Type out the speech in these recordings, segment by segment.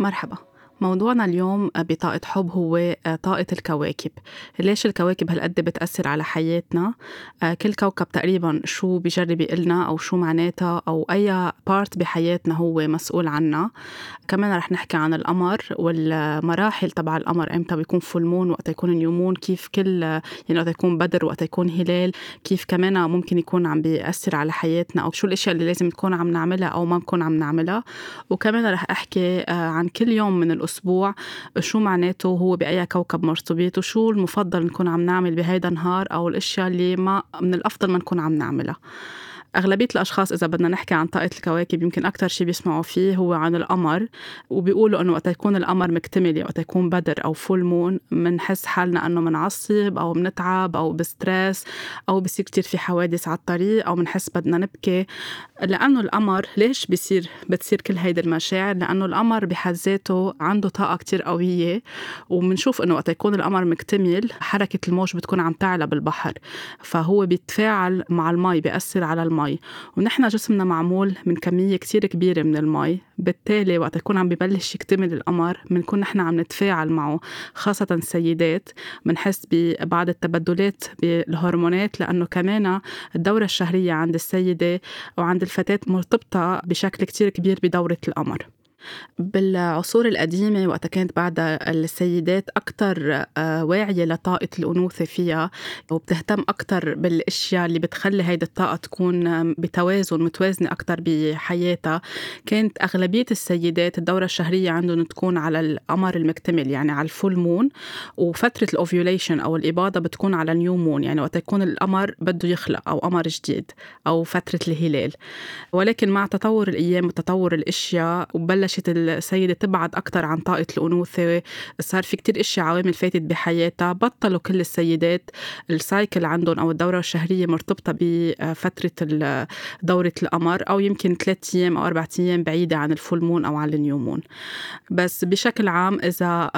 مرحبا. موضوعنا اليوم بطاقة حب هو طاقة الكواكب. ليش الكواكب هالقد بتأثر على حياتنا؟ كل كوكب تقريبا شو بجرب يقلنا أو شو معناتها أو أي part بحياتنا هو مسؤول عنا كمان رح نحكي عن القمر والمراحل تبع القمر إمتى بيكون full moon وقت يكون new moon كيف كل يعني وقت يكون بدر وقت يكون هلال كيف كمان ممكن يكون عم بيأثر على حياتنا أو شو الأشياء اللي لازم نكون عم نعملها أو ما نكون عم نعملها. وكمان رح أحكي عن كل يوم من الأسبوع الأسبوع شو معناته هو بأي كوكب مرتبط؟ وشو المفضل نكون عم نعمل بهيدا النهار أو الأشياء اللي ما من الأفضل ما نكون عم نعملها؟ أغلبية الأشخاص إذا بدنا نحكي عن طاقة الكواكب يمكن أكثر شيء بيسمعوا فيه هو عن القمر وبيقولوا إنه وقت يكون القمر مكتمل وقت يكون بدر أو full moon بنحس حالنا إنه منعصب أو بنتعب أو ب stress أو بصير كتير في حوادث على الطريق أو بنحس بدنا نبكي. لأنه القمر ليش بيصير بتصير كل هيدي المشاعر؟ لأنه القمر بحد ذاته عنده طاقة كتير قوية وبنشوف إنه وقت يكون القمر مكتمل حركة الموج بتكون عم تعلى بالبحر فهو بيتفاعل مع المي بيأثر على المي. المي. ونحن جسمنا معمول من كمية كتير كبيرة من المي. بالتالي وقت يكون عم ببلش يكتمل القمر بنكون نحن عم نتفاعل معه خاصة السيدات. بنحس ببعض التبدلات بالهرمونات لأنه كمان الدورة الشهرية عند السيدة وعند الفتاة مرتبطة بشكل كتير كبير بدورة القمر. بالعصور القديمة وقتها كانت بعد السيدات أكثر آه، واعية لطاقة الأنوثة فيها وبتهتم أكثر بالأشياء اللي بتخلي هيدي الطاقة تكون بتوازن متوازنة أكثر بحياتها. كانت أغلبية السيدات الدورة الشهرية عندهم تكون على القمر المكتمل يعني على ال full moon وفترة ال ovulation أو الإباضة بتكون على ال new moon يعني وقت يكون القمر بده يخلق أو قمر جديد أو فترة الهلال. ولكن مع تطور الأيام وتطور الأشياء وبلش بلشت السيدة تبعد أكثر عن طاقة الأنوثة. صار في كتير إشياء عوامل فاتت بحياتها. بطلوا كل السيدات ال cycle عندهم أو الدورة الشهرية مرتبطة بفترة دورة القمر أو يمكن ثلاثة أيام أو أربعة أيام بعيدة عن ال full moon أو عن ال new moon. بس بشكل عام إذا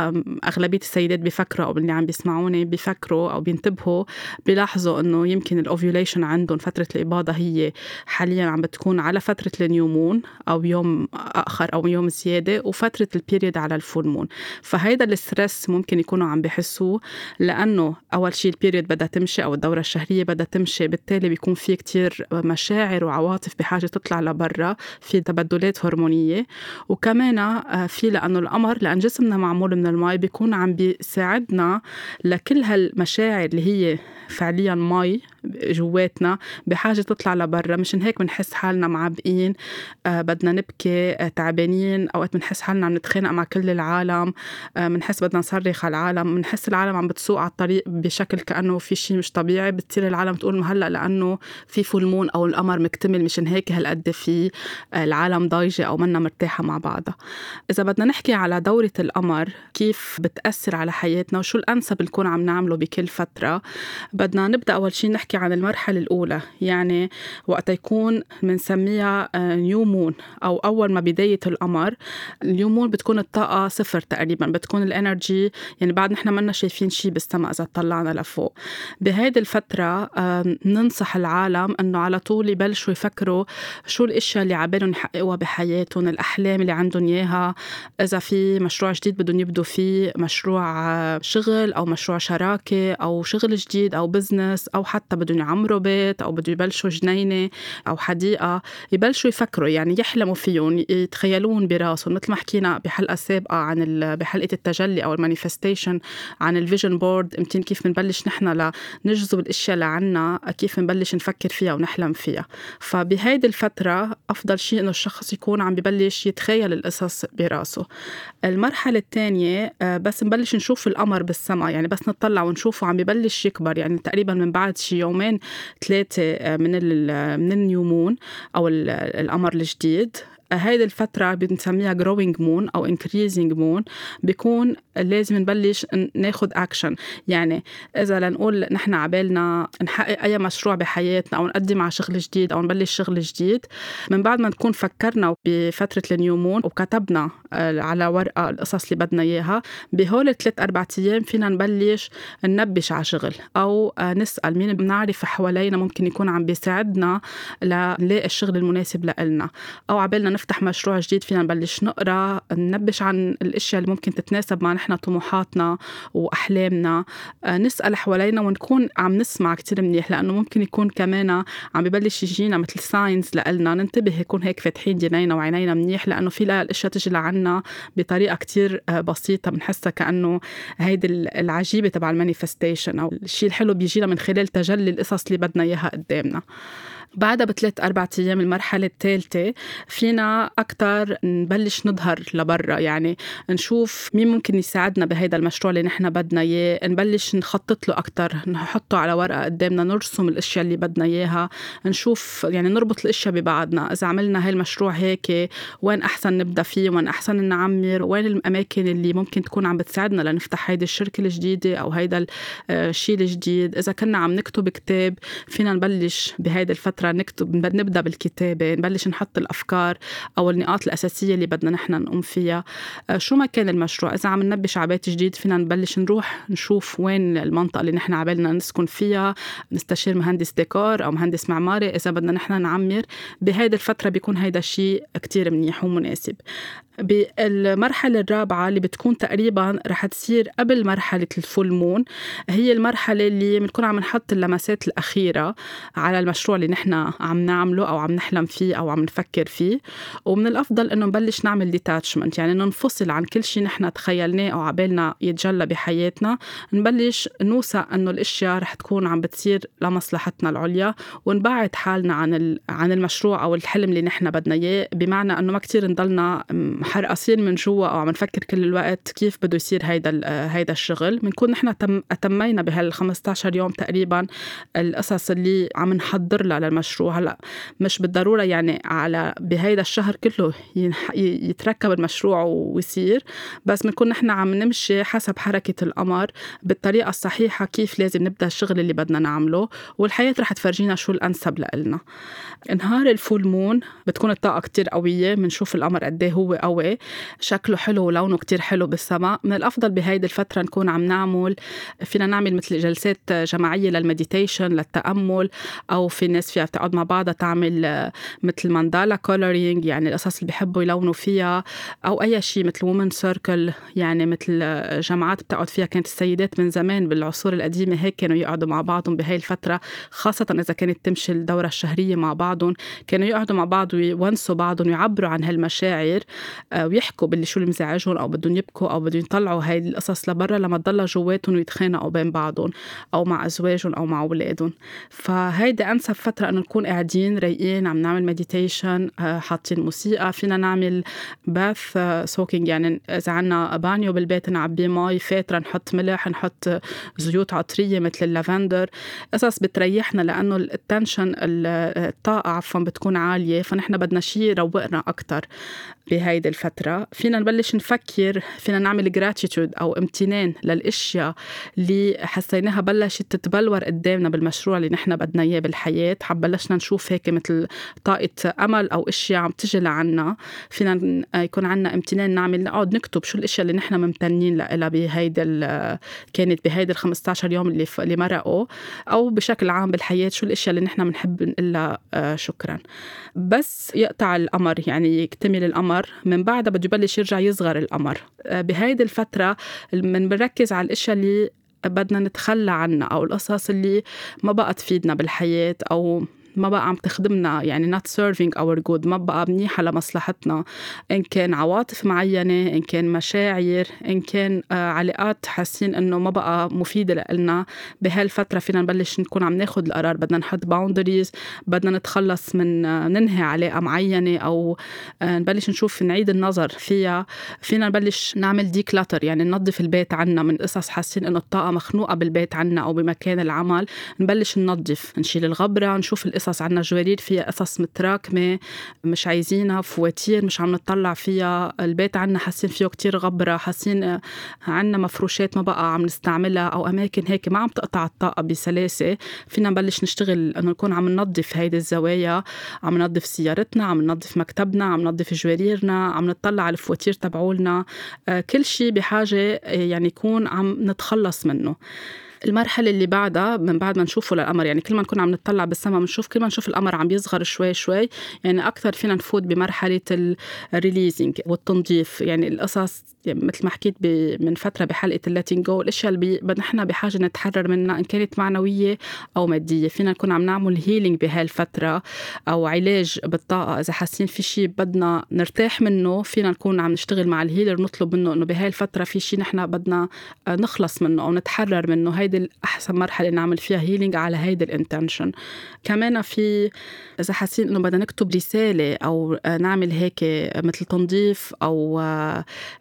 أغلبية السيدات بيفكروا أو اللي عم بيسمعوني بيفكروا أو بينتبهوا بيلاحظوا إنه يمكن ال ovulation عندهم فترة الإباضة هي حاليا عم بتكون على فترة ال new moon أو يوم آخر أو يوم يوم زيادة وفترة ال period على ال full moon فهيدا ال stress ممكن يكونوا عم بحسوه لأنه أول شيء ال period بدها تمشي أو الدورة الشهرية بدها تمشي بالتالي بيكون في كتير مشاعر وعواطف بحاجة تطلع لبرا في تبدلات هرمونية. وكمان آه، في لأنه القمر لأن جسمنا معمول من المي بيكون عم بيساعدنا لكل هالمشاعر اللي هي فعليا مي جواتنا بحاجة تطلع لبرا. مشان هيك بنحس حالنا معبقين آه بدنا نبكي آه تعبانين. أوقات بنحس حالنا عم نتخانق مع كل العالم آه بنحس بدنا نصرخ على العالم. بنحس العالم عم بتسوق على الطريق بشكل كأنه في شيء مش طبيعي. بتصير العالم تقول هلأ لأنه في full moon أو القمر مكتمل. مشان هيك هالقد في آه العالم ضايجة أو منا مرتاحة مع بعضها. إذا بدنا نحكي على دورة القمر كيف بتأثر على حياتنا وشو الأنسب نكون عم نعمله بكل فترة بدنا نبدأ أول شيء نحكي عن المرحلة الأولى يعني وقت يكون بنسميها new moon أو أول ما بداية القمر. ال new moon بتكون الطاقة صفر تقريبا بتكون ال energy يعني بعد نحن منا شايفين شيء بالسماء إذا طلعنا لفوق. بهيدي الفترة ننصح العالم إنه على طول يبلشوا يفكروا شو الأشياء اللي عبالهم يحققوها بحياتهم الأحلام اللي عندهم إياها. إذا في مشروع جديد بدهم يبدوا فيه مشروع آه، شغل أو مشروع شراكة أو شغل جديد أو business أو حتى بدهم يعمروا بيت أو بدهم يبلشوا جنينة أو حديقة يبلشوا يفكروا يعني يحلموا فيهم يتخيلون براسهم. مثل ما حكينا بحلقة سابقة عن بحلقة التجلي أو ال manifestation عن ال vision board يمكن كيف بنبلش نحن لنجذب الأشياء لعنا كيف بنبلش نفكر فيها ونحلم فيها. فبهيدي الفترة أفضل شيء إنه الشخص يكون عم ببلش يتخيل القصص براسه. المرحلة الثانية آه، بس نبلش نشوف القمر بالسماء يعني بس نطلع ونشوفه عم ببلش يكبر يعني تقريبا من بعد شي يومين ثلاثة آه، من من النيومون أو القمر الجديد. هيدي الفترة بنسميها growing moon أو increasing moon بيكون لازم نبلش ناخد أكشن يعني إذا لنقول نحن عبالنا نحقق أي مشروع بحياتنا أو نقدم على شغل جديد أو نبلش شغل جديد من بعد ما نكون فكرنا بفترة ال new moon وكتبنا آه، على ورقة القصص اللي بدنا إياها بهول الثلاث أربع أيام فينا نبلش ننبش على شغل أو آه، نسأل مين بنعرف حوالينا ممكن يكون عم بيساعدنا لنلاقي الشغل المناسب لنا أو عبالنا نفتح مشروع جديد فينا نبلش نقرا ننبش عن الأشياء اللي ممكن تتناسب مع نحن طموحاتنا وأحلامنا. آه، نسأل حوالينا ونكون عم نسمع كتير منيح لأنه ممكن يكون كمان عم ببلش يجينا مثل signs لنا ننتبه يكون هيك فاتحين دينينا وعينينا منيح لأنه في الأشياء تجي لعنا بطريقة كتير آه، بسيطة. بنحسها كأنه هيدي العجيبة تبع ال manifestation أو الشيء الحلو بيجينا من خلال تجلي القصص اللي بدنا إياها قدامنا. بعدها بثلاث أربع أيام المرحلة الثالثة فينا أكتر نبلش نظهر لبرا يعني نشوف مين ممكن يساعدنا بهيدا المشروع اللي نحن بدنا إياه نبلش نخطط له أكتر نحطه على ورقة قدامنا نرسم الأشياء اللي بدنا إياها نشوف يعني نربط الأشياء ببعضنا إذا عملنا هاي المشروع هيك وين أحسن نبدأ فيه وين أحسن نعمر وين الأماكن اللي ممكن تكون عم بتساعدنا لنفتح هيدي الشركة الجديدة أو هيدا الشيء الجديد إذا كنا عم نكتب كتاب فينا نبلش بهيدي الفترة فترة نكتب نبدأ بالكتابة نبلش نحط الأفكار أو النقاط الأساسية اللي بدنا نحن نقوم فيها. آه، شو ما كان المشروع؟ إذا عم ننبش على بيت جديد فينا نبلش نروح نشوف وين المنطقة اللي نحن عبالنا نسكن فيها نستشير مهندس ديكور أو مهندس معماري إذا بدنا نحن نعمر. بهيدي الفترة بيكون هيدا الشيء كتير منيح ومناسب. بالمرحلة الرابعة اللي بتكون تقريبا رح تصير قبل مرحلة ال full moon هي المرحلة اللي بنكون عم نحط اللمسات الأخيرة على المشروع اللي نحن عم نعمله أو عم نحلم فيه أو عم نفكر فيه. ومن الأفضل إنه نبلش نعمل ديتاتشمنت يعني ننفصل عن كل شيء نحن تخيلناه أو عبالنا يتجلى بحياتنا. نبلش نوثق إنه الأشياء رح تكون عم بتصير لمصلحتنا العليا ونبعد حالنا عن عن المشروع أو الحلم اللي نحن بدنا إياه بمعنى إنه ما كتير نضلنا حرقصين من جوا أو عم نفكر كل الوقت كيف بده يصير هيدا هيدا الشغل. بنكون نحن تم اتمينا بهال 15 يوم تقريبا القصص اللي عم نحضر لها للمشروع. هلأ مش بالضرورة يعني على بهيدا الشهر كله يتركب المشروع ويصير بس بنكون نحن عم نمشي حسب حركة القمر بالطريقة الصحيحة كيف لازم نبدأ الشغل اللي بدنا نعمله. والحياة رح تفرجينا شو الأنسب لنا نهار الفول مون بتكون الطاقة كتير قوية بنشوف القمر قد إيه هو قوي شكله حلو ولونه كتير حلو بالسماء. من الأفضل بهيدي الفترة نكون عم نعمل فينا نعمل مثل جلسات جماعية لل meditation للتأمل أو في ناس فيها تقعد مع بعضها تعمل مثل mandala coloring يعني القصص اللي بيحبوا يلونوا فيها أو أي شيء مثل women circle يعني مثل جماعات بتقعد فيها. كانت السيدات من زمان بالعصور القديمة هيك كانوا يقعدوا مع بعضهم بهي الفترة خاصة إذا كانت تمشي الدورة الشهرية مع بعضهم. كانوا يقعدوا مع بعض ويونسوا بعضهم ويعبروا عن هالمشاعر. ويحكوا باللي شو اللي مزعجهم أو بدهم يبكوا أو بدهم يطلعوا هاي القصص لبرا لما تضلها جواتهم ويتخانقوا بين بعضهم أو مع أزواجهم أو مع أولادهم. فهيدي أنسب فترة إنه نكون قاعدين رايقين عم نعمل meditation آه، حاطين موسيقى فينا نعمل bath soaking يعني إذا عنا بانيو بالبيت نعبي مي فاترة نحط ملح نحط زيوت عطرية مثل اللافندر. قصص بتريحنا لأنه ال tension الطاقة عفوا بتكون عالية فنحن بدنا شيء يروقنا أكثر بهيدي الفترة. فينا نبلش نفكر فينا نعمل gratitude أو امتنان للأشياء اللي حسيناها بلشت تتبلور قدامنا بالمشروع اللي نحن بدنا إياه بالحياة. بلشنا نشوف هيك مثل طاقة أمل أو أشياء عم تجي لعنا. فينا يكون عنا امتنان نعمل نقعد نكتب شو الأشياء اللي نحن ممتنين لها بهيدي كانت بهيدي ال 15 يوم اللي اللي مرقوا. أو بشكل عام بالحياة شو الأشياء اللي نحن بنحب نقول آه، شكرا. بس يقطع القمر يعني يكتمل القمر من بعدها بده يبلش يرجع يصغر القمر. آه، بهيدي الفترة بنركز على الأشياء اللي بدنا نتخلى عنها أو القصص اللي ما بقى تفيدنا بالحياة أو ما بقى عم تخدمنا يعني not serving our good ما بقى منيحة لمصلحتنا. إن كان عواطف معينة إن كان مشاعر إن كان آه، علاقات حاسين إنه ما بقى مفيدة لنا بهالفترة فينا نبلش نكون عم ناخد القرار بدنا نحط boundaries بدنا نتخلص من آه، ننهي علاقة معينة أو آه، نبلش نشوف نعيد النظر فيها. فينا نبلش نعمل ديكلاتر يعني ننظف البيت عنا من قصص حاسين إنه الطاقة مخنوقة بالبيت عنا أو بمكان العمل. نبلش ننظف نشيل الغبرة نشوف القصص قصص عنا جوارير فيها قصص متراكمة مش عايزينها فواتير مش عم نطلع فيها. البيت عنا حاسين فيه كتير غبرة حاسين عنا مفروشات ما بقى عم نستعملها أو أماكن هيك ما عم تقطع الطاقة بسلاسة. فينا نبلش نشتغل إنه نكون عم ننظف هيدي الزوايا عم ننظف سيارتنا عم ننظف مكتبنا عم ننظف جواريرنا عم نطلع على الفواتير تبعولنا. آه، كل شيء بحاجة يعني يكون عم نتخلص منه. المرحلة اللي بعدها من بعد ما نشوفه للقمر يعني كل ما نكون عم نطلع بالسما بنشوف كل ما نشوف القمر عم يصغر شوي شوي يعني أكثر فينا نفوت بمرحلة ال releasing والتنظيف. يعني القصص مثل ما حكيت من فترة بحلقة ال letting go الأشياء اللي نحن بحاجة نتحرر منها إن كانت معنوية أو مادية. فينا نكون عم نعمل healing بهالفترة أو علاج بالطاقة. إذا حاسين في شيء بدنا نرتاح منه فينا نكون عم نشتغل مع ال healer نطلب منه إنه بهاي الفترة في شيء نحن بدنا نخلص منه أو نتحرر منه. هيدي الأحسن مرحلة نعمل فيها healing على هيدي ال intention كمان في إذا حاسين إنه بدنا نكتب رسالة أو نعمل هيك مثل تنظيف أو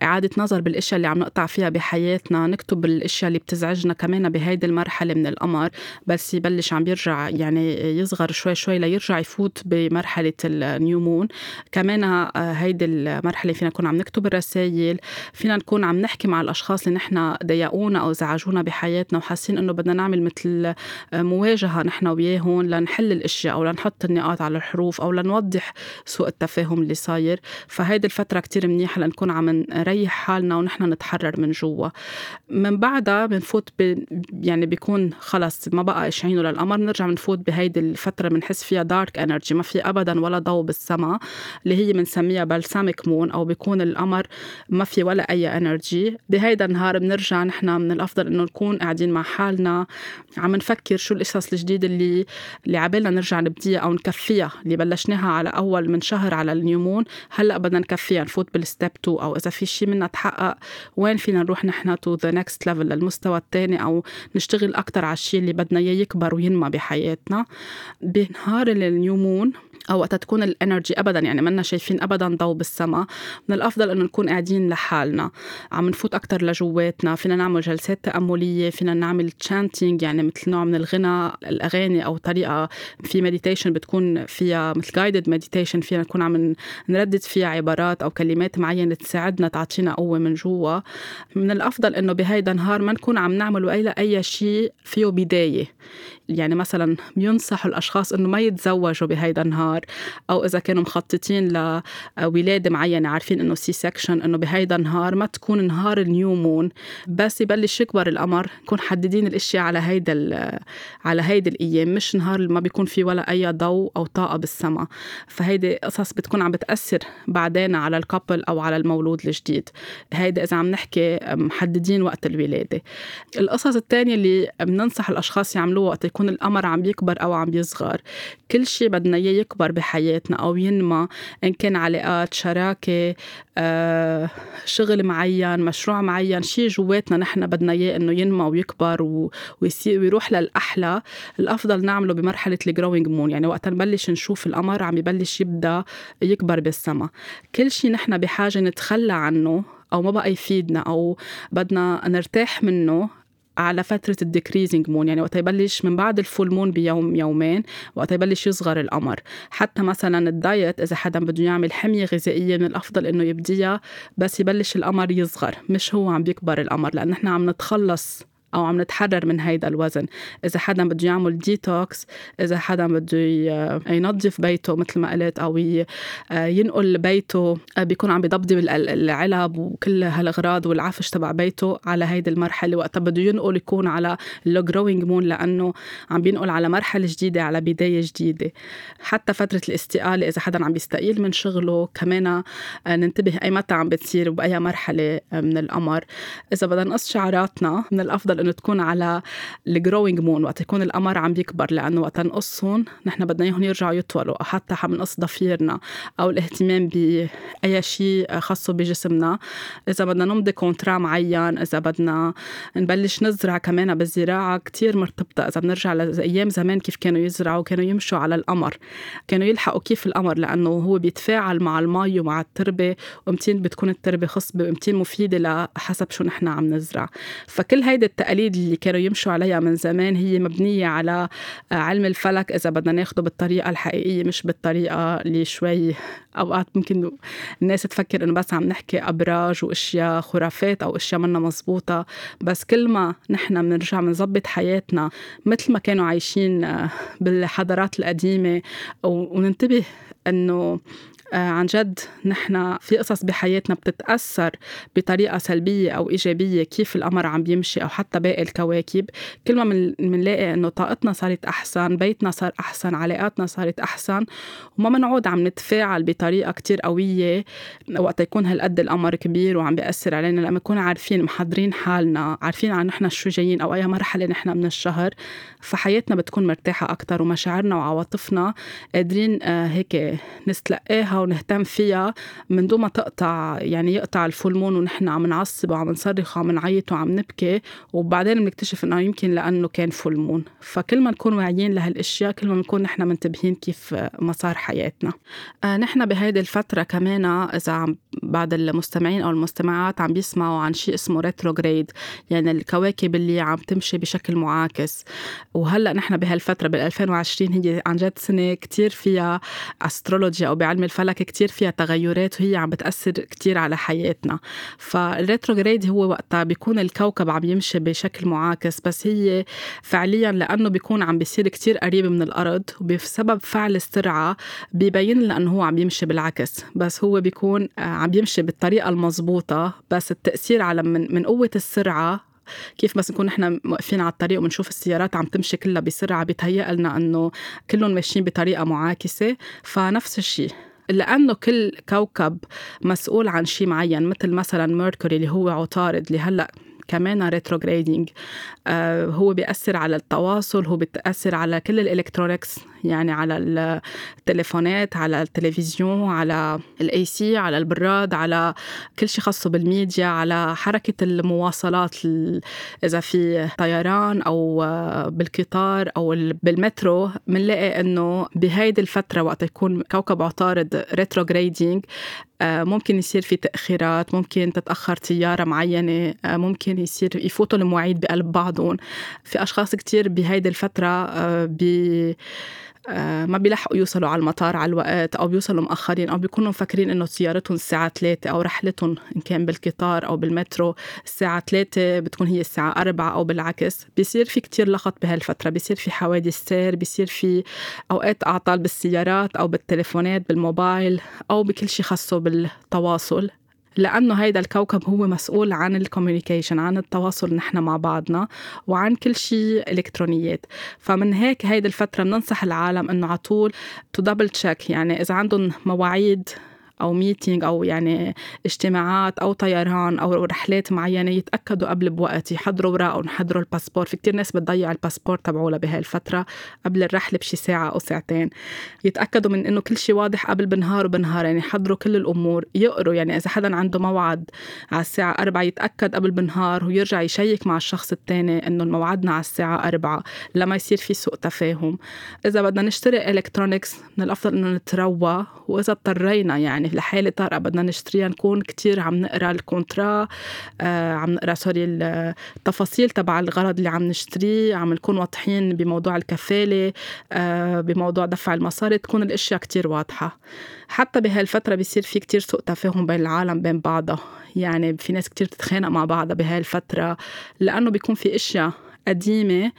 إعادة نظر بالإشياء اللي عم نقطع فيها بحياتنا نكتب الإشياء اللي بتزعجنا كمان بهيدي المرحلة من القمر بس يبلش عم يرجع يعني يصغر شوي شوي ليرجع يفوت بمرحلة النيومون كمان آه، هيدي المرحلة فينا نكون عم نكتب الرسائل فينا نكون عم نحكي مع الأشخاص اللي نحن ضايقونا أو زعجونا بحياتنا وحاسين إنه بدنا نعمل مثل مواجهة نحن وياهم لنحل الأشياء أو لنحط النقاط على الحروف أو لنوضح سوء التفاهم اللي صاير. فهيدي الفترة كتير منيحة لنكون عم نريح حالنا ونحن نتحرر من جوا. من بعدها بنفوت ب... يعني بيكون خلص ما بقى شايفينه للقمر بنرجع بنفوت بهيدي الفترة بنحس فيها dark energy ما في ابدا ولا ضوء بالسماء اللي هي بنسميها balsamic moon أو بيكون القمر ما في ولا أي energy بهيدا النهار بنرجع نحن من الأفضل إنه نكون قاعدين مع حالنا. عم نفكر شو القصص الجديدة اللي اللي عبالنا نرجع نبديها أو نكفيها اللي بلشناها على أول من شهر على ال new moon هلأ بدنا نكفيها نفوت بال step 2 أو إذا في شيء منا تحقق وين فينا نروح نحن to the next level للمستوى الثاني أو نشتغل أكثر على الشيء اللي بدنا إياه يكبر وينمى بحياتنا. بنهار ال new moon أو وقت تكون ال energy ابدا يعني منا شايفين ابدا ضوء بالسما. من الأفضل إنه نكون قاعدين لحالنا. عم نفوت أكثر لجواتنا. فينا نعمل جلسات تأملية فينا نعمل chanting يعني مثل نوع من الغنى الأغاني أو طريقة في meditation بتكون فيها مثل guided meditation فينا نكون عم نردد فيها عبارات أو كلمات معينة تساعدنا تعطينا قوة من جوا. من الأفضل إنه بهيدا النهار ما نكون عم نعمل اي أي شيء فيه بداية. يعني مثلا بينصحوا الأشخاص إنه ما يتزوجوا بهيدا النهار أو إذا كانوا مخططين لولاده معينة عارفين إنه C-section إنه بهيدا النهار ما تكون نهار ال new moon بس يبلش يكبر القمر نكون محددين الأشياء على هيدا على هيدي الأيام مش نهار ما بيكون في ولا أي ضوء أو طاقة بالسماء. فهيدي قصص بتكون عم بتأثر بعدين على الكابل أو على المولود الجديد. هيدا إذا عم نحكي محددين وقت الولادة. القصص الثانية اللي بننصح الأشخاص يعملوها وقت يكون القمر عم يكبر أو عم يصغر. كل شيء بدنا إياه يكبر بحياتنا أو ينمى إن كان علاقات شراكة آه، شغل معين مشروع معين شيء جواتنا نحن بدنا إياه إنه ينمى ويكبر ويصير ويروح للأحلى. الأفضل نعمله بمرحلة ال growing moon يعني وقت نبلش نشوف القمر عم يبلش يبدأ يكبر بالسما. كل شيء نحن بحاجة نتخلى عنه أو ما بقى يفيدنا أو بدنا نرتاح منه على فترة ال decreasing moon يعني وقت يبلش من بعد ال full moon بيوم يومين وقت يبلش يصغر القمر. حتى مثلا ال diet إذا حدا بده يعمل حمية غذائية من الأفضل إنه يبديها بس يبلش القمر يصغر مش هو عم بيكبر القمر لأن نحن عم نتخلص أو عم نتحرر من هيدا الوزن. إذا حدا بده يعمل ديتوكس إذا حدا بده ينظف بيته مثل ما قلت أو ينقل بيته بيكون عم بيضبضب العلب وكل هالأغراض والعفش تبع بيته على هيدي المرحلة. وقتها بده ينقل يكون على ال growing moon لأنه عم بينقل على مرحلة جديدة على بداية جديدة. حتى فترة الاستقالة إذا حدا عم بيستقيل من شغله كمان ننتبه أي متى عم بتصير وبأي مرحلة من القمر. إذا بدنا نقص شعراتنا من الأفضل إنه تكون على ال growing moon وقت يكون القمر عم بيكبر لأنه وقت نقصهم نحن بدنا إياهم يرجعوا يطولوا أو حتى عم نقص ضافيرنا أو الاهتمام باي شيء خاصه بجسمنا. إذا بدنا نمضي contrat معين إذا بدنا نبلش نزرع كمان بالزراعة كتير مرتبطة. إذا بنرجع لأيام زمان كيف كانوا يزرعوا كانوا يمشوا على القمر كانوا يلحقوا كيف القمر لأنه هو بيتفاعل مع المي ومع التربة ومتين بتكون التربة خصبة ومتين مفيدة لحسب شو نحن عم نزرع. فكل هيدي التقاليد اللي كانوا يمشوا عليها من زمان هي مبنية على آه، علم الفلك إذا بدنا ناخده بالطريقة الحقيقية مش بالطريقة اللي شوي أوقات ممكن الناس تفكر إنه بس عم نحكي أبراج وأشياء خرافات أو أشياء منا مزبوطة. بس كل ما نحن بنرجع بنظبط حياتنا مثل ما كانوا عايشين آه، بالحضارات القديمة وننتبه إنه عن جد نحن في قصص بحياتنا بتتأثر بطريقة سلبية أو إيجابية كيف القمر عم بيمشي أو حتى باقي الكواكب. كل ما بنلاقي إنه طاقتنا صارت أحسن بيتنا صار أحسن علاقاتنا صارت أحسن وما بنعود عم نتفاعل بطريقة كتير قوية وقت يكون هالقد القمر كبير وعم بيأثر علينا لما نكون عارفين محضرين حالنا عارفين عن نحن شو جايين أو أي مرحلة نحن من الشهر فحياتنا بتكون مرتاحة أكتر ومشاعرنا وعواطفنا قادرين آه، هيك نتلقاها ونهتم فيها من دون ما تقطع يعني يقطع ال full moon ونحن عم نعصب وعم نصرخ وعم نعيط وعم نبكي وبعدين بنكتشف إنه يمكن لأنه كان full moon فكل ما نكون واعيين لهالأشياء كل ما بنكون نحن منتبهين كيف مسار حياتنا. آه نحن بهيدي الفترة كمان إذا عم بعض المستمعين أو المستمعات عم بيسمعوا عن شيء اسمه retrograde يعني الكواكب اللي عم تمشي بشكل معاكس. وهلأ نحن بهالفترة بال 2020 هي عن جد سنة كتير فيها astrology أو بعلم الفلك كتير فيها تغيرات وهي عم بتأثر كتير على حياتنا. فال retrograde هو وقتها بيكون الكوكب عم يمشي بشكل معاكس بس هي فعليا لأنه بيكون عم بيصير كتير قريب من الأرض وبسبب فعل السرعة بيبين لنا أنه هو عم يمشي بالعكس. بس هو بيكون آه، عم يمشي بالطريقة المضبوطة بس التأثير على من, من قوة السرعة كيف بس نكون نحن واقفين على الطريق وبنشوف السيارات عم تمشي كلها بسرعة بيتهيأ لنا إنه كلهم ماشيين بطريقة معاكسة. فنفس الشيء لأنه كل كوكب مسؤول عن شيء معين مثل مثلا Mercury اللي هو عطارد اللي هلأ كمان retrograding آه هو بيأثر على التواصل هو بيأثر على كل ال electronics يعني على التليفونات على التلفزيون على ال AC على البراد على كل شيء خاصه بالميديا على حركة المواصلات إذا في طيران أو بالقطار أو بالمترو بنلاقي إنه بهيدي الفترة وقت يكون كوكب عطارد retrograde نج آه، ممكن يصير في تأخيرات ممكن تتأخر طيارة معينة آه، ممكن يصير يفوتوا المواعيد بقلب بعضهم. في أشخاص كتير بهيدي الفترة آه، بي ما بيلحقوا يوصلوا على المطار على الوقت أو بيوصلوا مأخرين أو بيكونوا مفكرين إنه طيارتهم الساعة 3 أو رحلتهم إن كان بالقطار أو بالمترو الساعة 3 بتكون هي الساعة 4 أو بالعكس. بيصير في كتير لغط بهالفترة بيصير في حوادث سير بيصير في أوقات أعطال بالسيارات أو بالتليفونات بالموبايل أو بكل شيء خاصه بالتواصل. لأنه هيدا الكوكب هو مسؤول عن ال communication عن التواصل نحن مع بعضنا وعن كل شيء إلكترونيات. فمن هيك هيدي الفترة بننصح العالم إنه على طول to double check يعني إذا عندهم مواعيد أو meeting أو يعني اجتماعات أو طيران أو رحلات معينة يتأكدوا قبل بوقت يحضروا اوراقهم يحضروا ال passeport في كتير ناس بتضيع ال passeport تبعولها بهاي الفترة قبل الرحلة بشي ساعة أو ساعتين. يتأكدوا من إنه كل شيء واضح قبل بنهار وبنهار يعني يحضروا كل الأمور يقروا يعني إذا حدا عنده موعد على الساعة 4 يتأكد قبل بنهار ويرجع يشيك مع الشخص الثاني إنه موعدنا على الساعة 4 لما يصير في سوء تفاهم. إذا بدنا نشتري electronics من الأفضل إنه نتروى وإذا اضطرينا يعني لحالة طارئة بدنا نشتريها نكون كتير عم نقرأ ال contrat آه عم نقرأ sorry التفاصيل تبع الغرض اللي عم نشتريه. عم نكون واضحين بموضوع الكفالة آه بموضوع دفع المصاري تكون الأشياء كتير واضحة. حتى بهالفترة بيصير في كتير سوء تفاهم بين العالم بين بعضها. يعني في ناس كتير تتخانق مع بعضها بهالفترة لأنه بيكون في أشياء قديمة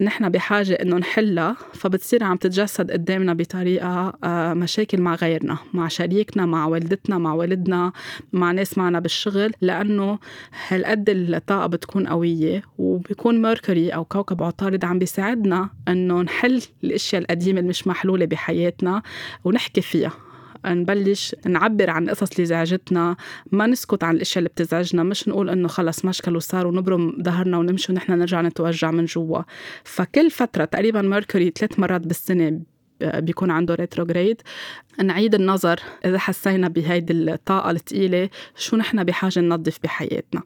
نحن بحاجة إنه نحلها فبتصير عم تتجسد قدامنا بطريقة آه، مشاكل مع غيرنا مع شريكنا مع والدتنا مع والدنا مع ناس معنا بالشغل لأنه هالقد الطاقة بتكون قوية وبيكون ميركوري أو كوكب عطارد عم بيساعدنا إنه نحل الأشياء القديمة اللي مش محلولة بحياتنا ونحكي فيها. نبلش نعبر عن القصص اللي زعجتنا ما نسكت عن الأشياء اللي بتزعجنا مش نقول إنه خلص مشكل وصار ونبرم ظهرنا ونمشي ونحن نرجع نتوجع من جوا. فكل فترة تقريبا Mercury ثلاث مرات بالسنة بيكون عنده retrograde نعيد النظر إذا حسينا بهيدي الطاقة الثقيلة شو نحن بحاجة ننظف بحياتنا.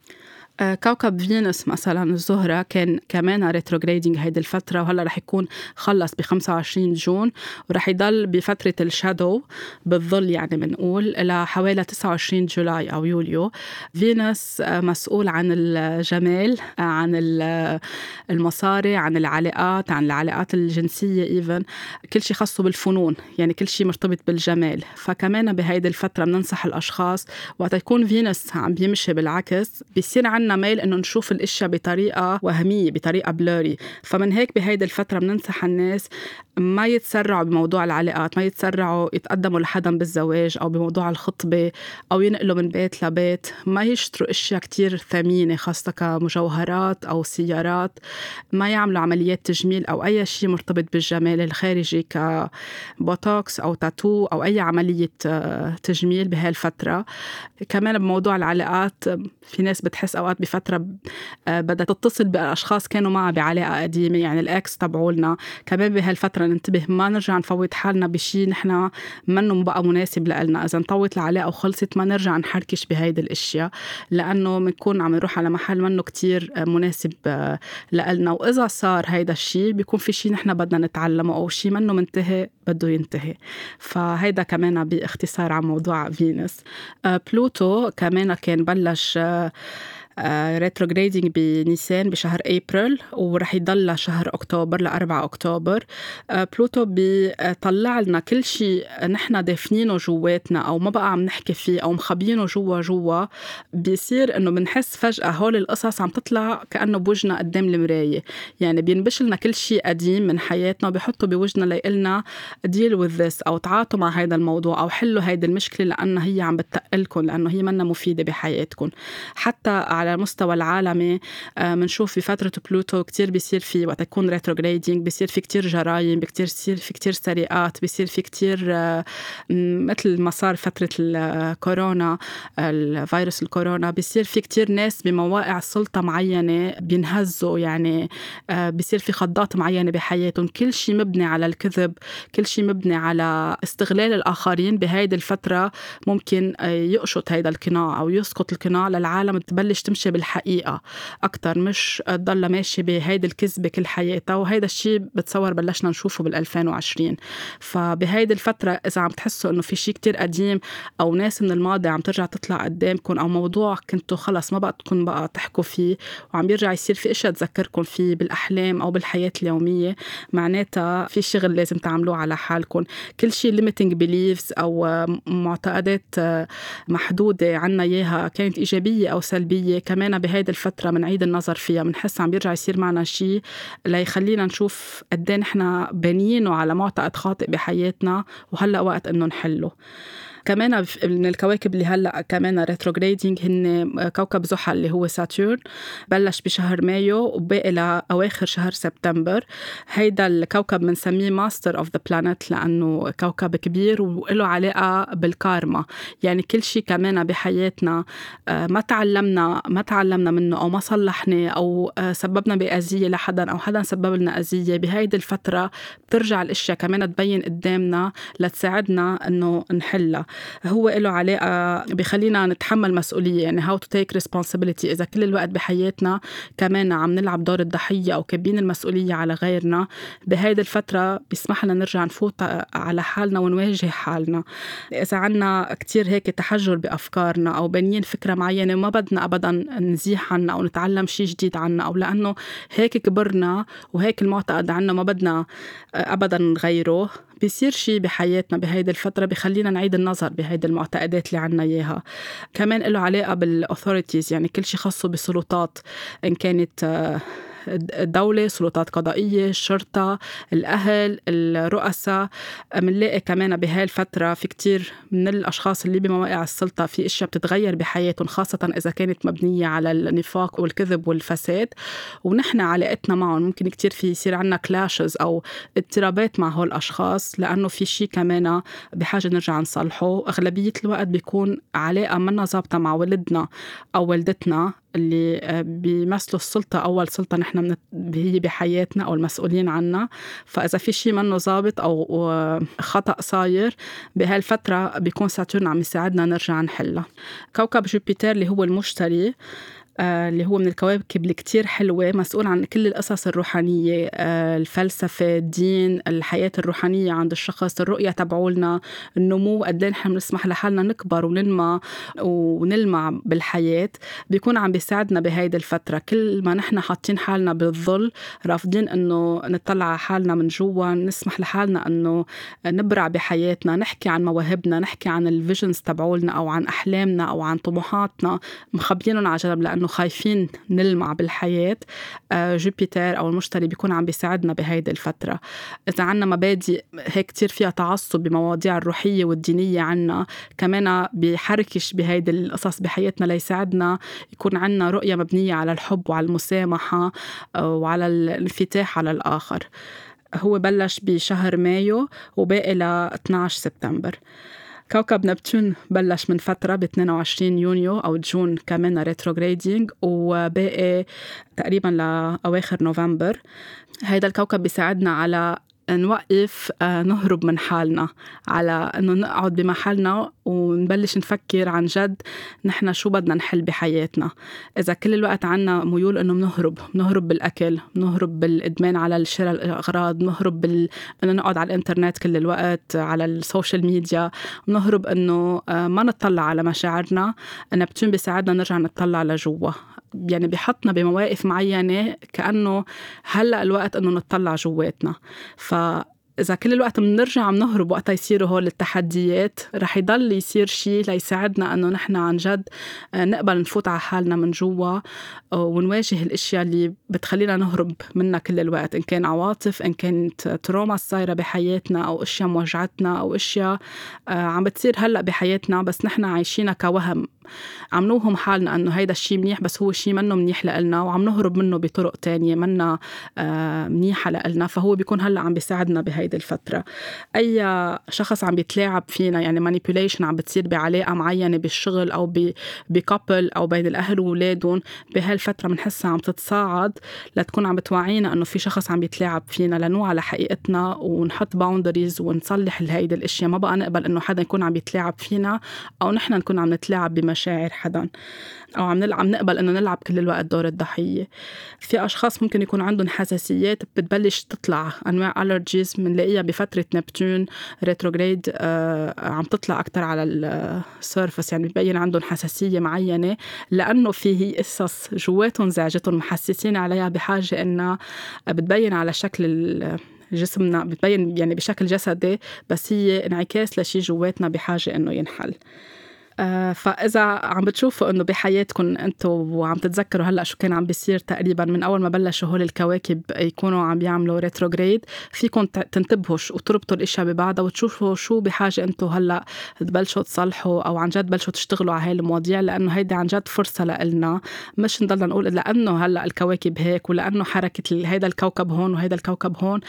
كوكب فينوس مثلا الزهرة كان كمان retrograding هيدي الفترة وهلأ رح يكون خلص ب 25 June ورح يضل بفترة ال shadow بالظل يعني بنقول لحوالي 29 July أو يوليو. فينوس آه، مسؤول عن الجمال آه، عن المصاري عن العلاقات عن العلاقات الجنسية even كل شيء خاصه بالفنون يعني كل شيء مرتبط بالجمال. فكمان بهيدي الفترة بننصح الأشخاص وقت يكون فينوس عم بيمشي بالعكس بيصير عنا عنا ميل إنه نشوف الإشياء بطريقة وهمية بطريقة blurry فمن هيك بهيدي الفترة بننصح الناس ما يتسرعوا بموضوع العلاقات ما يتسرعوا يتقدموا لحدا بالزواج أو بموضوع الخطبة أو ينقلوا من بيت لبيت. ما يشتروا إشياء كتير ثمينة خاصة كمجوهرات أو سيارات. ما يعملوا عمليات تجميل أو أي شيء مرتبط بالجمال الخارجي كبوتوكس أو تاتو أو أي عملية آه، تجميل بهالفترة. كمان بموضوع العلاقات في ناس بتحس أوقات بفترة آه، بدها تتصل بأشخاص كانوا معها بعلاقة قديمة يعني ال ex تبعولنا. كمان بهالفترة ننتبه ما نرجع نفوت حالنا بشيء نحن منه بقى مناسب لنا إذا انطوت العلاقة وخلصت ما نرجع نحركش بهيدي الأشياء لأنه بنكون عم نروح على محل منه كتير آه، مناسب آه، لنا وإذا صار هيدا الشيء بيكون في شيء نحن بدنا نتعلمه أو شيء منه منتهي بده ينتهي. فهيدا كمان بإختصار عن موضوع فينوس بلوتو كمان كان بلش retrograding بنيسان بشهر ابريل ورح يضل لشهر أكتوبر ل 4 اكتوبر بلوتو بيطلع لنا كل شيء نحن دافنينه جواتنا أو ما بقى عم نحكي فيه أو مخبينه جوا جوا. بيصير إنه بنحس فجأة هول القصص عم تطلع كأنه بوجنا قدام المراية. يعني بينبش لنا كل شيء قديم من حياتنا وبيحطوا بوجنا ليقلنا deal with this أو تعاطوا مع هذا الموضوع أو حلوا هيدي المشكلة لأنها هي عم بتقلكم لأنه هي منا مفيدة بحياتكم. حتى على المستوى العالمي بنشوف آه، بفترة بلوتو كتير بيصير في وقت يكون retrograding بيصير في كتير جرايم بيصير في كتير سرقات بيصير في كتير آه، مثل ما صار فترة الكورونا الفيروس الكورونا بيصير في كتير ناس بمواقع سلطة معينة بينهزوا يعني آه، بيصير في خضات معينة بحياتهم. كل شيء مبني على الكذب كل شيء مبني على استغلال الآخرين بهيدي الفترة ممكن يقشط هيدا القناع أو يسقط القناع للعالم. تبلش تمشي بالحقيقة أكتر مش تضل ماشي بهيدي الكذبة كل حياتها. وهيدا الشيء بتصور بلشنا نشوفه بال 2020 فبهيدي الفترة إذا عم تحسوا إنه في شيء كتير قديم أو ناس من الماضي عم ترجع تطلع قدامكم أو موضوع كنتوا خلص ما تكون بقى تحكوا فيه وعم يرجع يصير في اشياء تذكركم فيه بالأحلام أو بالحياة اليومية معناتها في شغل لازم تعملوه على حالكم كل شيء limiting beliefs أو معتقدات محدودة عنا إياها كانت إيجابية أو سلبية كمان بهيدي الفترة بنعيد النظر فيها بنحس عم بيرجع يصير معنا شيء ليخلينا نشوف قد إيه نحن بانيينه على معتقد خاطئ بحياتنا وهلأ وقت إنه نحله. كمان من الكواكب اللي هلأ كمان retrograding هن كوكب زحل اللي هو Saturn بلش بشهر مايو وباقي لأواخر شهر سبتمبر. هيدا الكوكب بنسميه master of the planet لأنه كوكب كبير وله علاقة بالكارما. يعني كل شيء كمان بحياتنا آه، ما تعلمنا ما تعلمنا منه أو ما صلحنا أو آه، سببنا بأذية لحدا أو حدا سبب لنا أذية. بهيدي الفترة بترجع الأشياء كمان تبين قدامنا لتساعدنا إنه نحلها. هو له علاقة بخلينا نتحمل مسؤولية يعني how to take responsibility إذا كل الوقت بحياتنا كمان عم نلعب دور الضحية أو كابّين المسؤولية على غيرنا بهيدي الفترة بيسمح لنا نرجع نفوت على حالنا ونواجه حالنا. إذا عنا كتير هيك تحجر بأفكارنا أو بانيين فكرة معينة وما بدنا ابدا نزيح عنها أو نتعلم شيء جديد عنها أو لأنه هيك كبرنا وهيك المعتقد عنا ما بدنا ابدا نغيره. بيصير شيء بحياتنا بهيدي الفترة بخلينا نعيد النظر بهيدي المعتقدات اللي عنا إياها. كمان له علاقة بالأثوريتيز يعني كل شيء خاصه بالسلطات إن كانت الدولة سلطات قضائية الشرطة الأهل الرؤساء. بنلاقي كمان بهاي الفترة في كتير من الأشخاص اللي بمواقع السلطة في أشياء بتتغير بحياتهم خاصة إذا كانت مبنية على النفاق والكذب والفساد. ونحن علاقتنا معهم ممكن كتير في يصير عنا كلاشز أو اضطرابات مع هول الأشخاص لأنه في شيء كمان بحاجة نرجع نصلحه. أغلبية الوقت بيكون علاقة منا ظابطة مع ولدنا أو والدتنا اللي آه، بيمثلوا السلطة أول سلطة نحن هي بحياتنا أو المسؤولين عنا. فإذا في شيء منه ظابط أو خطأ صاير بهالفترة بيكون ساتورن عم يساعدنا نرجع نحلها. كوكب جوبيتر اللي هو المشتري اللي هو من الكواكب اللي كتير حلوة مسؤول عن كل القصص الروحانية آه، الفلسفة الدين الحياة الروحانية عند الشخص الرؤية تبعولنا النمو قد إيه نحن بنسمح لحالنا نكبر وننمى ونلمع بالحياة. بيكون عم بيساعدنا بهيدي الفترة. كل ما نحن حاطين حالنا بالظل رافضين إنه نطلع على حالنا من جوا نسمح لحالنا إنه نبرع بحياتنا نحكي عن مواهبنا نحكي عن ال visions تبعولنا أو عن أحلامنا أو عن طموحاتنا مخبينهم على جنب لأنه إنه خايفين نلمع بالحياة آه، Jupiter أو المشتري بيكون عم بيساعدنا بهيدي الفترة. إذا عنا مبادئ هيك كتير فيها تعصب بمواضيع الروحية والدينية عنا كمان بيحركش بهيدي القصص بحياتنا ليساعدنا يكون عنا رؤية مبنية على الحب وعلى المسامحة آه، وعلى الانفتاح على الآخر. هو بلش بشهر مايو وباقي ل 12 سبتمبر. كوكب نبتون بلش من فترة ب 22 يونيو أو June كمان retrograding وباقي تقريبا لأواخر نوفمبر. هيدا الكوكب بيساعدنا على نوقف آه، نهرب من حالنا على إنه نقعد بمحلنا ونبلش نفكر عن جد نحن شو بدنا نحل بحياتنا. إذا كل الوقت عنا ميول إنه بنهرب بنهرب بالأكل بنهرب بالإدمان على شراء الأغراض بنهرب بال... إنه نقعد على الإنترنت كل الوقت على ال social media بنهرب إنه آه، ما نطلع على مشاعرنا. نبتون بيساعدنا نرجع نطلع لجوا. يعني بحطنا بمواقف معينة كأنه هلأ الوقت إنه نطلع جواتنا. ف إذا كل الوقت بنرجع عم نهرب وقتها يصيروا هول التحديات رح يضل يصير شيء ليساعدنا إنه نحن عن جد آه، نقبل نفوت على حالنا من جوا آه، ونواجه الأشياء اللي بتخلينا نهرب منها كل الوقت. إن كان عواطف إن كانت تروما صايرة بحياتنا أو أشياء موجعتنا أو أشياء آه، عم بتصير هلأ بحياتنا بس نحن عايشينها كوهم. عم نوهم حالنا انه هيدا الشيء منيح بس هو شيء منه منيح لنا وعم نهرب منه بطرق تانية منا آه، منيحة لنا فهو بيكون هلأ عم بيساعدنا بهيدي الفترة. أي شخص عم بيتلاعب فينا يعني manipulation عم بتصير بعلاقة معينة بالشغل أو ب couple أو بين الأهل وأولادهم بهالفترة بنحسها عم تتصاعد لتكون عم بتوعينا إنه في شخص عم بيتلاعب فينا لنوعى على حقيقتنا ونحط boundaries ونصلح هيدي الأشياء. ما بقى نقبل إنه حدا يكون عم يتلاعب فينا أو نحن نكون عم نتلاعب بما مشاعر حدا. أو عم نلعب نقبل إنه نلعب كل الوقت دور الضحية. في أشخاص ممكن يكون عندهم حساسيات بتبلش تطلع أنواع allergies بنلاقيها بفترة نبتون retrograde آه عم تطلع أكثر على ال surface يعني ببين عندهم حساسية معينة. لأنه في قصص جواتهم زعجتهم محسسين عليها بحاجة إنها بتبين على شكل جسمنا بتبين يعني بشكل جسدي بس هي انعكاس لشي جواتنا بحاجة إنه ينحل. فإذا عم بتشوفوا إنه بحياتكم أنتم وعم تتذكروا هلأ شو كان عم بيصير تقريبا من أول ما بلشوا هول الكواكب يكونوا عم بيعملوا retrograde فيكم تنتبهوا وتربطوا الإشياء ببعضها وتشوفوا شو بحاجة أنتم هلأ تبلشوا تصلحوا أو عن جد بلشوا تشتغلوا على هاي المواضيع لأنه هيدي عن جد فرصة لنا مش نضلنا نقول لأنه هلأ الكواكب هيك ولأنه حركة هيدا الكوكب هون وهيدا الكوكب هون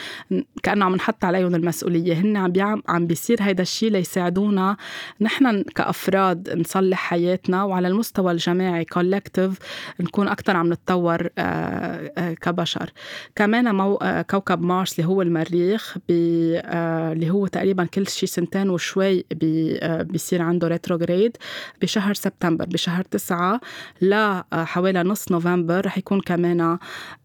كأنه عم نحط عليهم المسؤولية. هن عم عم بيصير هيدا الشيء ليساعدونا نحن كأفراد نقعد نصلح حياتنا وعلى المستوى الجماعي collective نكون أكثر عم نتطور آه، آه، كبشر. كمان مو آه، كوكب مارس اللي هو المريخ اللي هو تقريبا كل شيء سنتين وشوي بيصير عنده retrograde بشهر سبتمبر بشهر تسعة لحوالي نص نوفمبر رح يكون كمان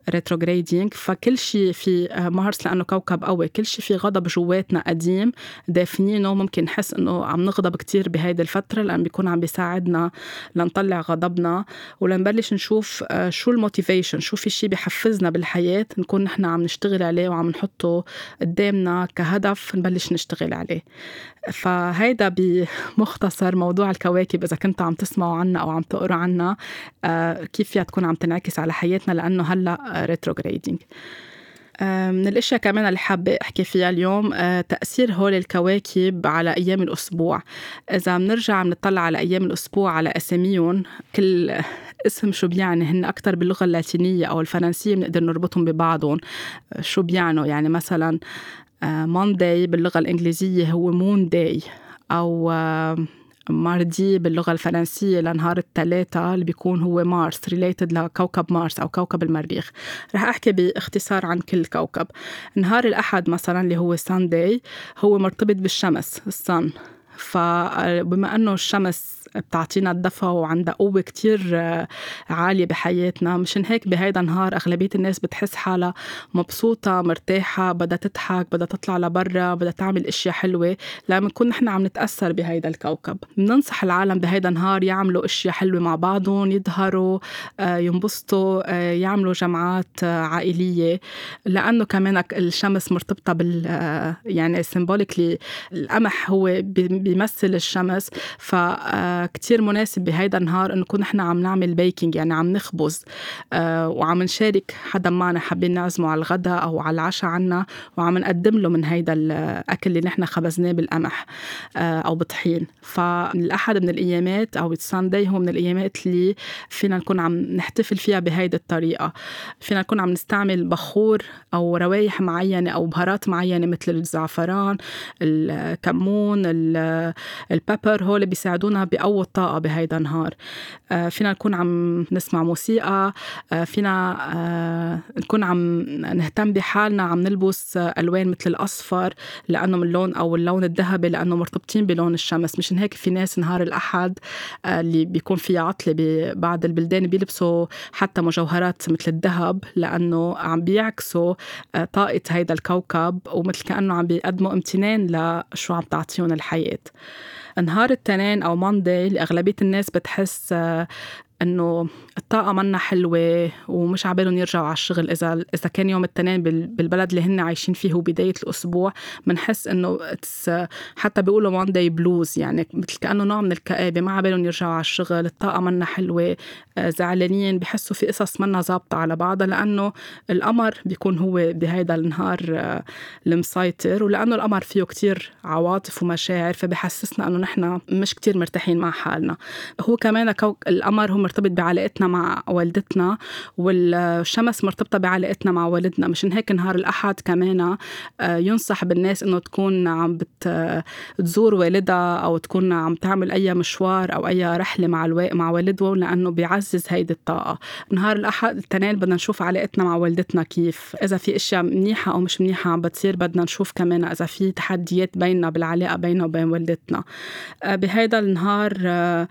retrograding فكل شيء في مارس لأنه كوكب قوي كل شيء في غضب جواتنا قديم دافنينه ممكن نحس إنه عم نغضب كتير بهيدي الفترة لأن بيكون عم بيساعدنا لنطلع غضبنا. ولنبلش نشوف آه، شو ال motivation شو في شيء بحفزنا بالحياة نكون نحن عم نشتغل عليه وعم نحطه قدامنا كهدف نبلش نشتغل عليه. فهيدا بمختصر موضوع الكواكب إذا كنتوا عم تسمعوا عنا أو عم تقروا عنا آه، كيف فيها تكون عم تنعكس على حياتنا؟ لأنه هلأ retrograding من الأشياء كمان اللي حابة أحكي فيها اليوم آه، تأثير هول الكواكب على أيام الأسبوع. إذا بنرجع بنطلع على أيام الأسبوع على أساميهم كل اسم شو بيعني هن أكثر باللغة اللاتينية أو الفرنسية بنقدر نربطهم ببعضهم. شو بيعنوا؟ يعني مثلا Monday باللغة الإنجليزية هو moon day أو mardi باللغة الفرنسية لنهار الثلاثة اللي بيكون هو مارس related لكوكب مارس أو كوكب المريخ. رح أحكي باختصار عن كل كوكب. نهار الأحد مثلا اللي هو سانداي هو مرتبط بالشمس الصن فبما أنه الشمس بتعطينا الدفى وعندها قوة كتير آه، عالية بحياتنا مشان هيك بهيدا النهار أغلبية الناس بتحس حالها مبسوطة مرتاحة بدها تضحك بدها تطلع لبرا بدها تعمل أشياء حلوة. لما نكون نحن عم نتأثر بهيدا الكوكب. بننصح العالم بهيدا النهار يعملوا أشياء حلوة مع بعضهم يظهروا آه، ينبسطوا آه، يعملوا جمعات عائلية. لأنه كمان الشمس مرتبطة بال يعني symbolically القمح هو بيمثل الشمس. فكتير مناسب بهيدا النهار إنه نكون نحن عم نعمل baking يعني عم نخبز. وعم نشارك حدا معنا حابين نعزمه على الغداء أو على العشاء عنا وعم نقدم له من هيدا الأكل اللي نحن خبزناه بالقمح أو بطحين فالاحد من الأيامات أو ال Sunday هو من الأيامات اللي فينا نكون عم نحتفل فيها بهيدي الطريقة. فينا نكون عم نستعمل بخور أو روايح معينة أو بهارات معينة مثل الزعفران الكمون ال pepper هول بيساعدونا بقوة الطاقة بهيدا النهار. آه، فينا نكون عم نسمع موسيقى آه، فينا آه، نكون عم نهتم بحالنا عم نلبس ألوان مثل الأصفر لأنه من اللون أو اللون الذهبي لأنه مرتبطين بلون الشمس. مشان هيك في ناس نهار الأحد اللي بيكون في عطلة ببعض البلدان بيلبسوا حتى مجوهرات مثل الذهب لأنه عم بيعكسوا طاقة هيدا الكوكب ومثل كأنه عم بيقدموا امتنان لشو عم تعطيهم الحياة. نهار التنين أو ماندي أغلبية الناس بتحس إنه الطاقة منا حلوة ومش عبالهم يرجعوا على الشغل. إذا إذا كان يوم الاثنين بالبلد اللي هن عايشين فيه هو بداية الأسبوع بنحس إنه حتى بيقولوا وان داي بلوز يعني مثل كأنه نوع من الكآبة ما عبالهم يرجعوا على الشغل. الطاقة منا حلوة آه، زعلانين بحسوا في قصص منا ظابطة على بعضها لأنه القمر بيكون هو بهيدا النهار آه، المسيطر. ولأنه القمر فيه كتير عواطف ومشاعر فبحسسنا إنه نحن مش كتير مرتاحين مع حالنا. هو كمان القمر هو مرتبط بعلاقتنا مع والدتنا والشمس مرتبطة بعلاقتنا مع والدنا. مشان هيك نهار الأحد كمان آه، ينصح بالناس إنه تكون عم بتزور والدها أو تكون عم تعمل أي مشوار أو أي رحلة مع ألو... مع والدها لأنه بيعزز هيدي الطاقة. نهار الأحد التنين بدنا نشوف علاقتنا مع والدتنا كيف. إذا في أشياء منيحة أو مش منيحة عم بتصير بدنا نشوف كمان إذا في تحديات بيننا بالعلاقة بيننا وبين والدتنا. آه، بهيدا النهار آه،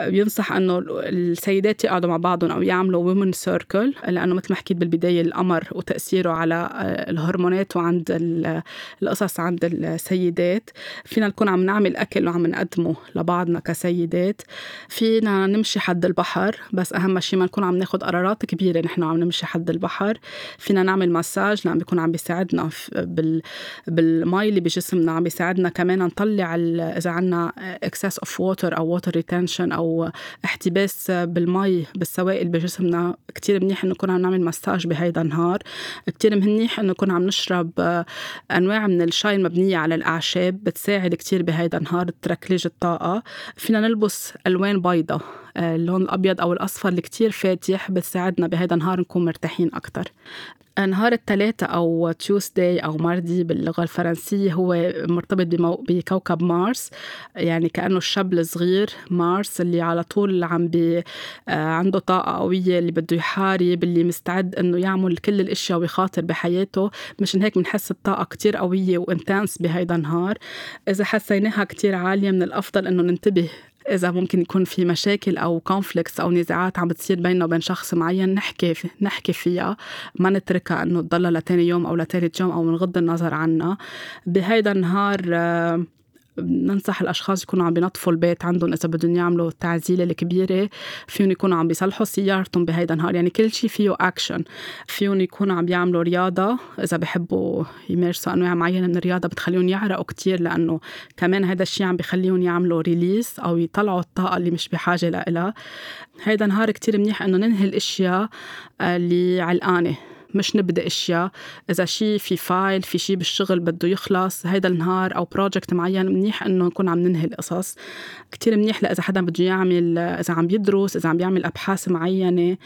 بينصح أنه السيدات يقعدوا مع بعضهم أو يعملوا وومن سيركل لأنه مثل ما حكيت بالبداية القمر وتأثيره على آه، الهرمونات وعند القصص عند السيدات. فينا نكون عم نعمل أكل وعم نقدمه لبعضنا كسيدات. فينا نمشي حد البحر بس أهم شيء ما نكون عم ناخذ قرارات كبيرة نحن عم نمشي حد البحر. فينا نعمل مساج لأن بيكون عم بيساعدنا بال بالمي اللي بجسمنا عم بيساعدنا كمان نطلع إذا عندنا excess of water أو water retention أو أو احتباس بالمي بالسوائل بجسمنا كتير منيح إنه نكون عم نعمل مساج بهيدا النهار. كتير منيح إنه نكون عم نشرب أنواع من الشاي المبنية على الأعشاب بتساعد كتير بهيدا النهار تركليج الطاقة. فينا نلبس ألوان بيضة. اللون الأبيض أو الأصفر اللي كتير فاتح بتساعدنا بهيدا النهار نكون مرتاحين أكثر نهار الثلاثاء أو Tuesday أو mardi باللغة الفرنسية هو مرتبط بمو... بكوكب مارس. يعني كأنه الشاب الصغير مارس اللي على طول عم بي آه، عنده طاقة قوية اللي بده يحارب اللي مستعد إنه يعمل كل الأشياء ويخاطر بحياته. مشان هيك بنحس الطاقة كتير قوية و intense بهيدا النهار. إذا حسيناها كتير عالية من الأفضل إنه ننتبه إذا ممكن يكون في مشاكل أو conflicts أو نزاعات عم بتصير بيننا وبين شخص معين نحكي في نحكي فيها. ما نتركها إنه تضلها لتاني يوم أو لتالت يوم أو نغض النظر عنها. بهيدا النهار آه، ننصح الأشخاص يكونوا عم بينظفوا البيت عندهم إذا بدهم يعملوا التعزيله الكبيرة فيهم يكونوا عم بيصلحوا سيارتهم بهيدا النهار. يعني كل شيء فيه اكشن فيهم يكونوا عم بيعملوا رياضة إذا بحبوا يمارسوا أنواع معينة من الرياضة بتخليهم يعرقوا كتير لأنه كمان هذا الشيء عم بخليهم يعملوا release أو يطلعوا الطاقة اللي مش بحاجة لها هيدا نهار كتير منيح إنه ننهي الأشياء اللي علقانة. مش نبدأ أشياء. إذا شيء في file في شيء بالشغل بده يخلص هيدا النهار أو project معين منيح إنه نكون عم ننهي القصص. كتير منيح لإذا حدا بده يعمل إذا عم يدرس إذا عم بيعمل أبحاث معينة.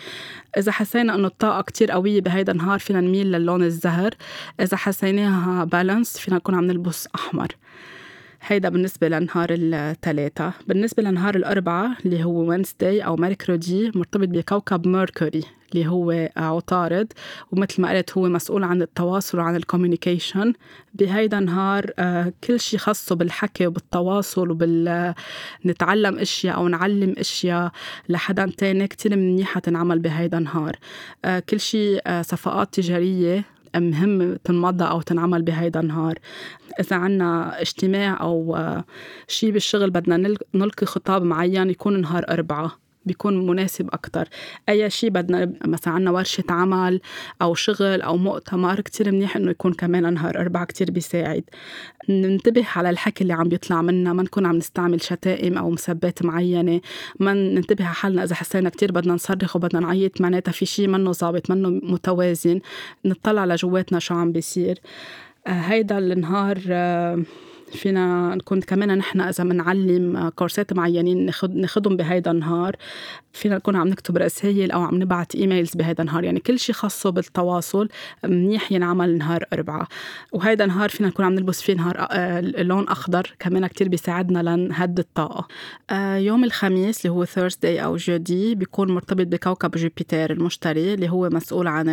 إذا حسينا إنه الطاقة كتير قوية بهيدا النهار فينا نميل للون الزهر. إذا حسيناها balanced فينا نكون عم نلبس أحمر. هيدا بالنسبة لنهار الثلاثة بالنسبة لنهار الأربعة اللي هو Wednesday أو mercredi مرتبط بكوكب ميركوري اللي هو عطارد. ومثل ما قلت هو مسؤول عن التواصل وعن ال communication بهيدا النهار آه، كل شيء خاصه بالحكي وبالتواصل وبال نتعلم أشياء أو نعلم أشياء لحدا تاني كتير منيحة تنعمل بهيدا النهار. آه، كل شيء آه، صفقات تجارية مهم تنمضى أو تنعمل بهيدا النهار. إذا عنا اجتماع أو شيء بالشغل بدنا نلقي خطاب معين يكون نهار أربعة. بيكون مناسب أكتر. أي شيء بدنا مثلا عنا ورشة عمل أو شغل أو مؤتمر كتير منيح إنه يكون كمان نهار أربعة كتير بيساعد. ننتبه على الحكي اللي عم بيطلع منا ما نكون عم نستعمل شتائم أو مسبات معينة. ما ننتبه على حالنا إذا حسينا كتير بدنا نصرخ وبدنا نعيط معناتها في شيء منه ظابط منه متوازن. نطلع لجواتنا شو عم بيصير. آه، هيدا النهار آه، فينا نكون كمان نحن إذا بنعلم كورسات معينين ناخد ناخدهم بهيدا النهار فينا نكون عم نكتب رسائل أو عم نبعت emails بهيدا النهار. يعني كل شيء خاصه بالتواصل منيح ينعمل نهار أربعة. وهيدا النهار فينا نكون عم نلبس فيه نهار آه، لون أخضر كمان كتير بيساعدنا لنهد الطاقة. آه، يوم الخميس اللي هو Thursday أو jeudi بيكون مرتبط بكوكب جوبيتر المشتري اللي هو مسؤول عن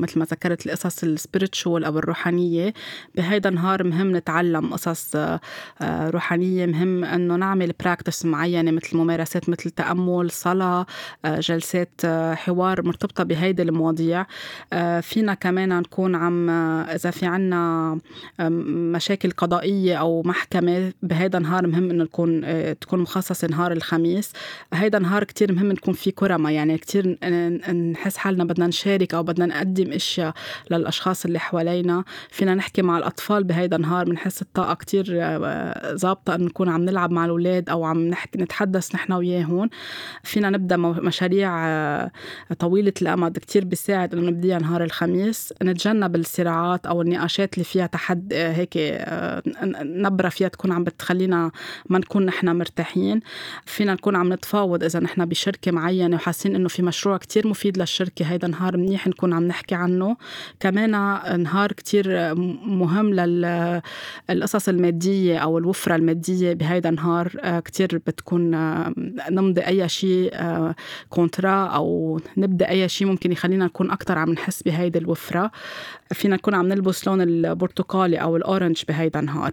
مثل ما ذكرت القصص ال spiritual أو الروحانية. بهيدا النهار مهم نتعلم قصص آه، روحانية. مهم أنه نعمل practice معينة مثل ممارسات مثل تأمل صلاة آه، جلسات آه، حوار مرتبطة بهيدي المواضيع. فينا كمان نكون عم إذا في عنا مشاكل قضائية أو محكمة بهيدا النهار مهم أنه تكون تكون مخصصة نهار الخميس. هيدا نهار كتير مهم نكون فيه كرمة يعني كتير نحس حالنا بدنا نشارك أو بدنا نقدم أشياء للأشخاص اللي حوالينا. فينا نحكي مع الأطفال بهيدا النهار بنحس الطاقة كتير ظابطة انه نكون عم نلعب مع الأولاد أو عم نحكي نتحدث نحن وياهم فينا نبدأ مشاريع آه، طويلة الامد كتير بيساعد إنه نبديها نهار الخميس. نتجنب الصراعات أو النقاشات اللي فيها تحد آه، هيك آه، نبرة فيها تكون عم بتخلينا ما نكون نحن مرتاحين. فينا نكون عم نتفاوض إذا نحن بشركة معينة وحاسين إنه في مشروع كتير مفيد للشركة هيدا نهار منيح نكون عم نحكي عنه. كمان نهار كتير مهم للقصص المادية المادية أو الوفرة المادية بهيدا النهار آه، كتير بتكون نمضي أي شيء contrat آه، أو نبدأ أي شيء ممكن يخلينا نكون أكتر عم نحس بهيدي الوفرة. فينا نكون عم نلبس لون البرتقالي أو ال orange بهيدا النهار.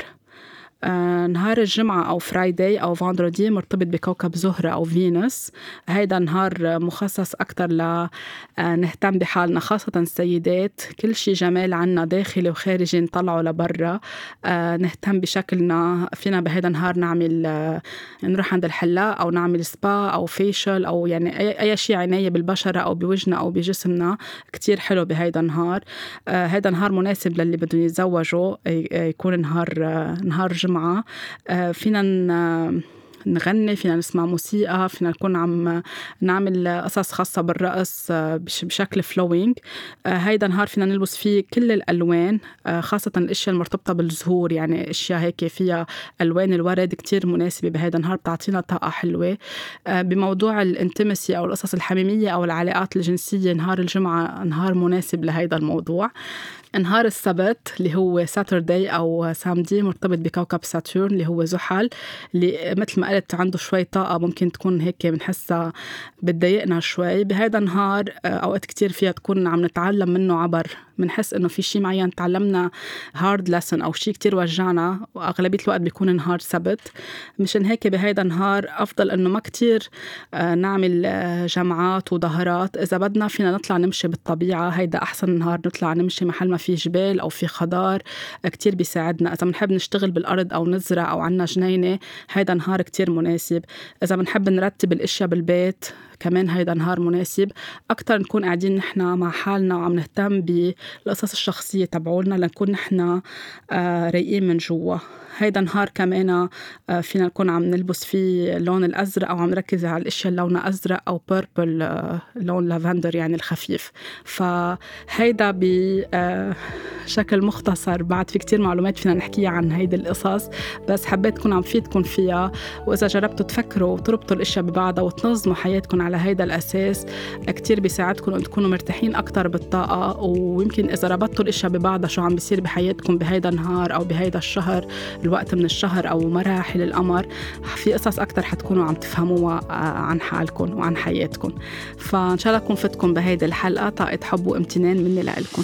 نهار الجمعة أو Friday أو vendredi مرتبط بكوكب زهرة أو فينوس هيدا نهار مخصص أكتر لنهتم آه، بحالنا خاصة السيدات. كل شي جمال عنا داخلي وخارجي نطلعه لبرا. آه، نهتم بشكلنا. فينا بهيدا النهار نعمل نروح عند الحلاق أو نعمل سبا أو فيشل أو يعني أي, شيء عناية بالبشرة أو بوجهنا أو بجسمنا. كتير حلو بهيدا النهار هيدا نهار مناسب للي بدهم يتزوجوا. يكون نهار نهار جمعة الجمعة آه، فينا نغني فينا نسمع موسيقى فينا نكون عم نعمل قصص خاصة بالرقص آه، بشكل فلوينج آه، هيدا نهار فينا نلبس فيه كل الألوان خاصة الأشياء المرتبطة بالزهور. يعني أشياء هيك فيها ألوان الورد كتير مناسبة بهيدا النهار بتعطينا طاقة حلوة. بموضوع الانتمسي أو القصص الحميمية أو العلاقات الجنسية نهار الجمعة نهار مناسب لهيدا الموضوع. نهار السبت اللي هو ساتردي أو سامدي مرتبط بكوكب ساتورن اللي هو زحل اللي مثل ما قلت عنده شوي طاقة ممكن تكون هيك بنحسها بتضايقنا شوي. بهذا النهار آه، أوقات كتير فيها تكون عم نتعلم منه عبر بنحس إنه في شيء معين تعلمنا هارد لسن أو شيء كتير وجعنا وأغلبية الوقت بيكون نهار سبت. مشان هيك بهيدا النهار أفضل إنه ما كتير آه، نعمل آه، جمعات وظهرات. إذا بدنا فينا نطلع نمشي بالطبيعة هيدا أحسن نهار نطلع نمشي محل ما في جبال أو في خضار كتير بيساعدنا. إذا بنحب نشتغل بالأرض أو نزرع أو عنا جنينة هيدا نهار كتير مناسب. إذا بنحب نرتب الأشياء بالبيت كمان هيدا نهار مناسب. أكتر نكون قاعدين نحن مع حالنا وعم نهتم بالقصص الشخصية تبعولنا لنكون نحن آه، رايقين من جوا. هيدا نهار كمان آه، فينا نكون عم نلبس فيه اللون الأزرق أو عم نركز على الأشياء لونها أزرق أو بيربل آه، لون لافندر يعني الخفيف. فهيدا بشكل مختصر بعد في كتير معلومات فينا نحكيها عن هيدي القصص. بس حبيت كون عم فيدكم فيها وإذا جربتوا تفكروا وتربطوا الأشياء ببعضها وتنظموا حياتكم على هيدا الأساس كتير بيساعدكم أن تكونوا مرتاحين أكتر بالطاقة. ويمكن إذا ربطتوا الأشياء ببعضها شو عم بيصير بحياتكم بهيدا النهار أو بهيدا الشهر الوقت من الشهر أو مراحل القمر في قصص أكتر حتكونوا عم تفهموها آه، عن حالكم وعن حياتكم. فإن شاء الله أكون فتكم بهيدي الحلقة طاقة حب وامتنان مني لإلكم.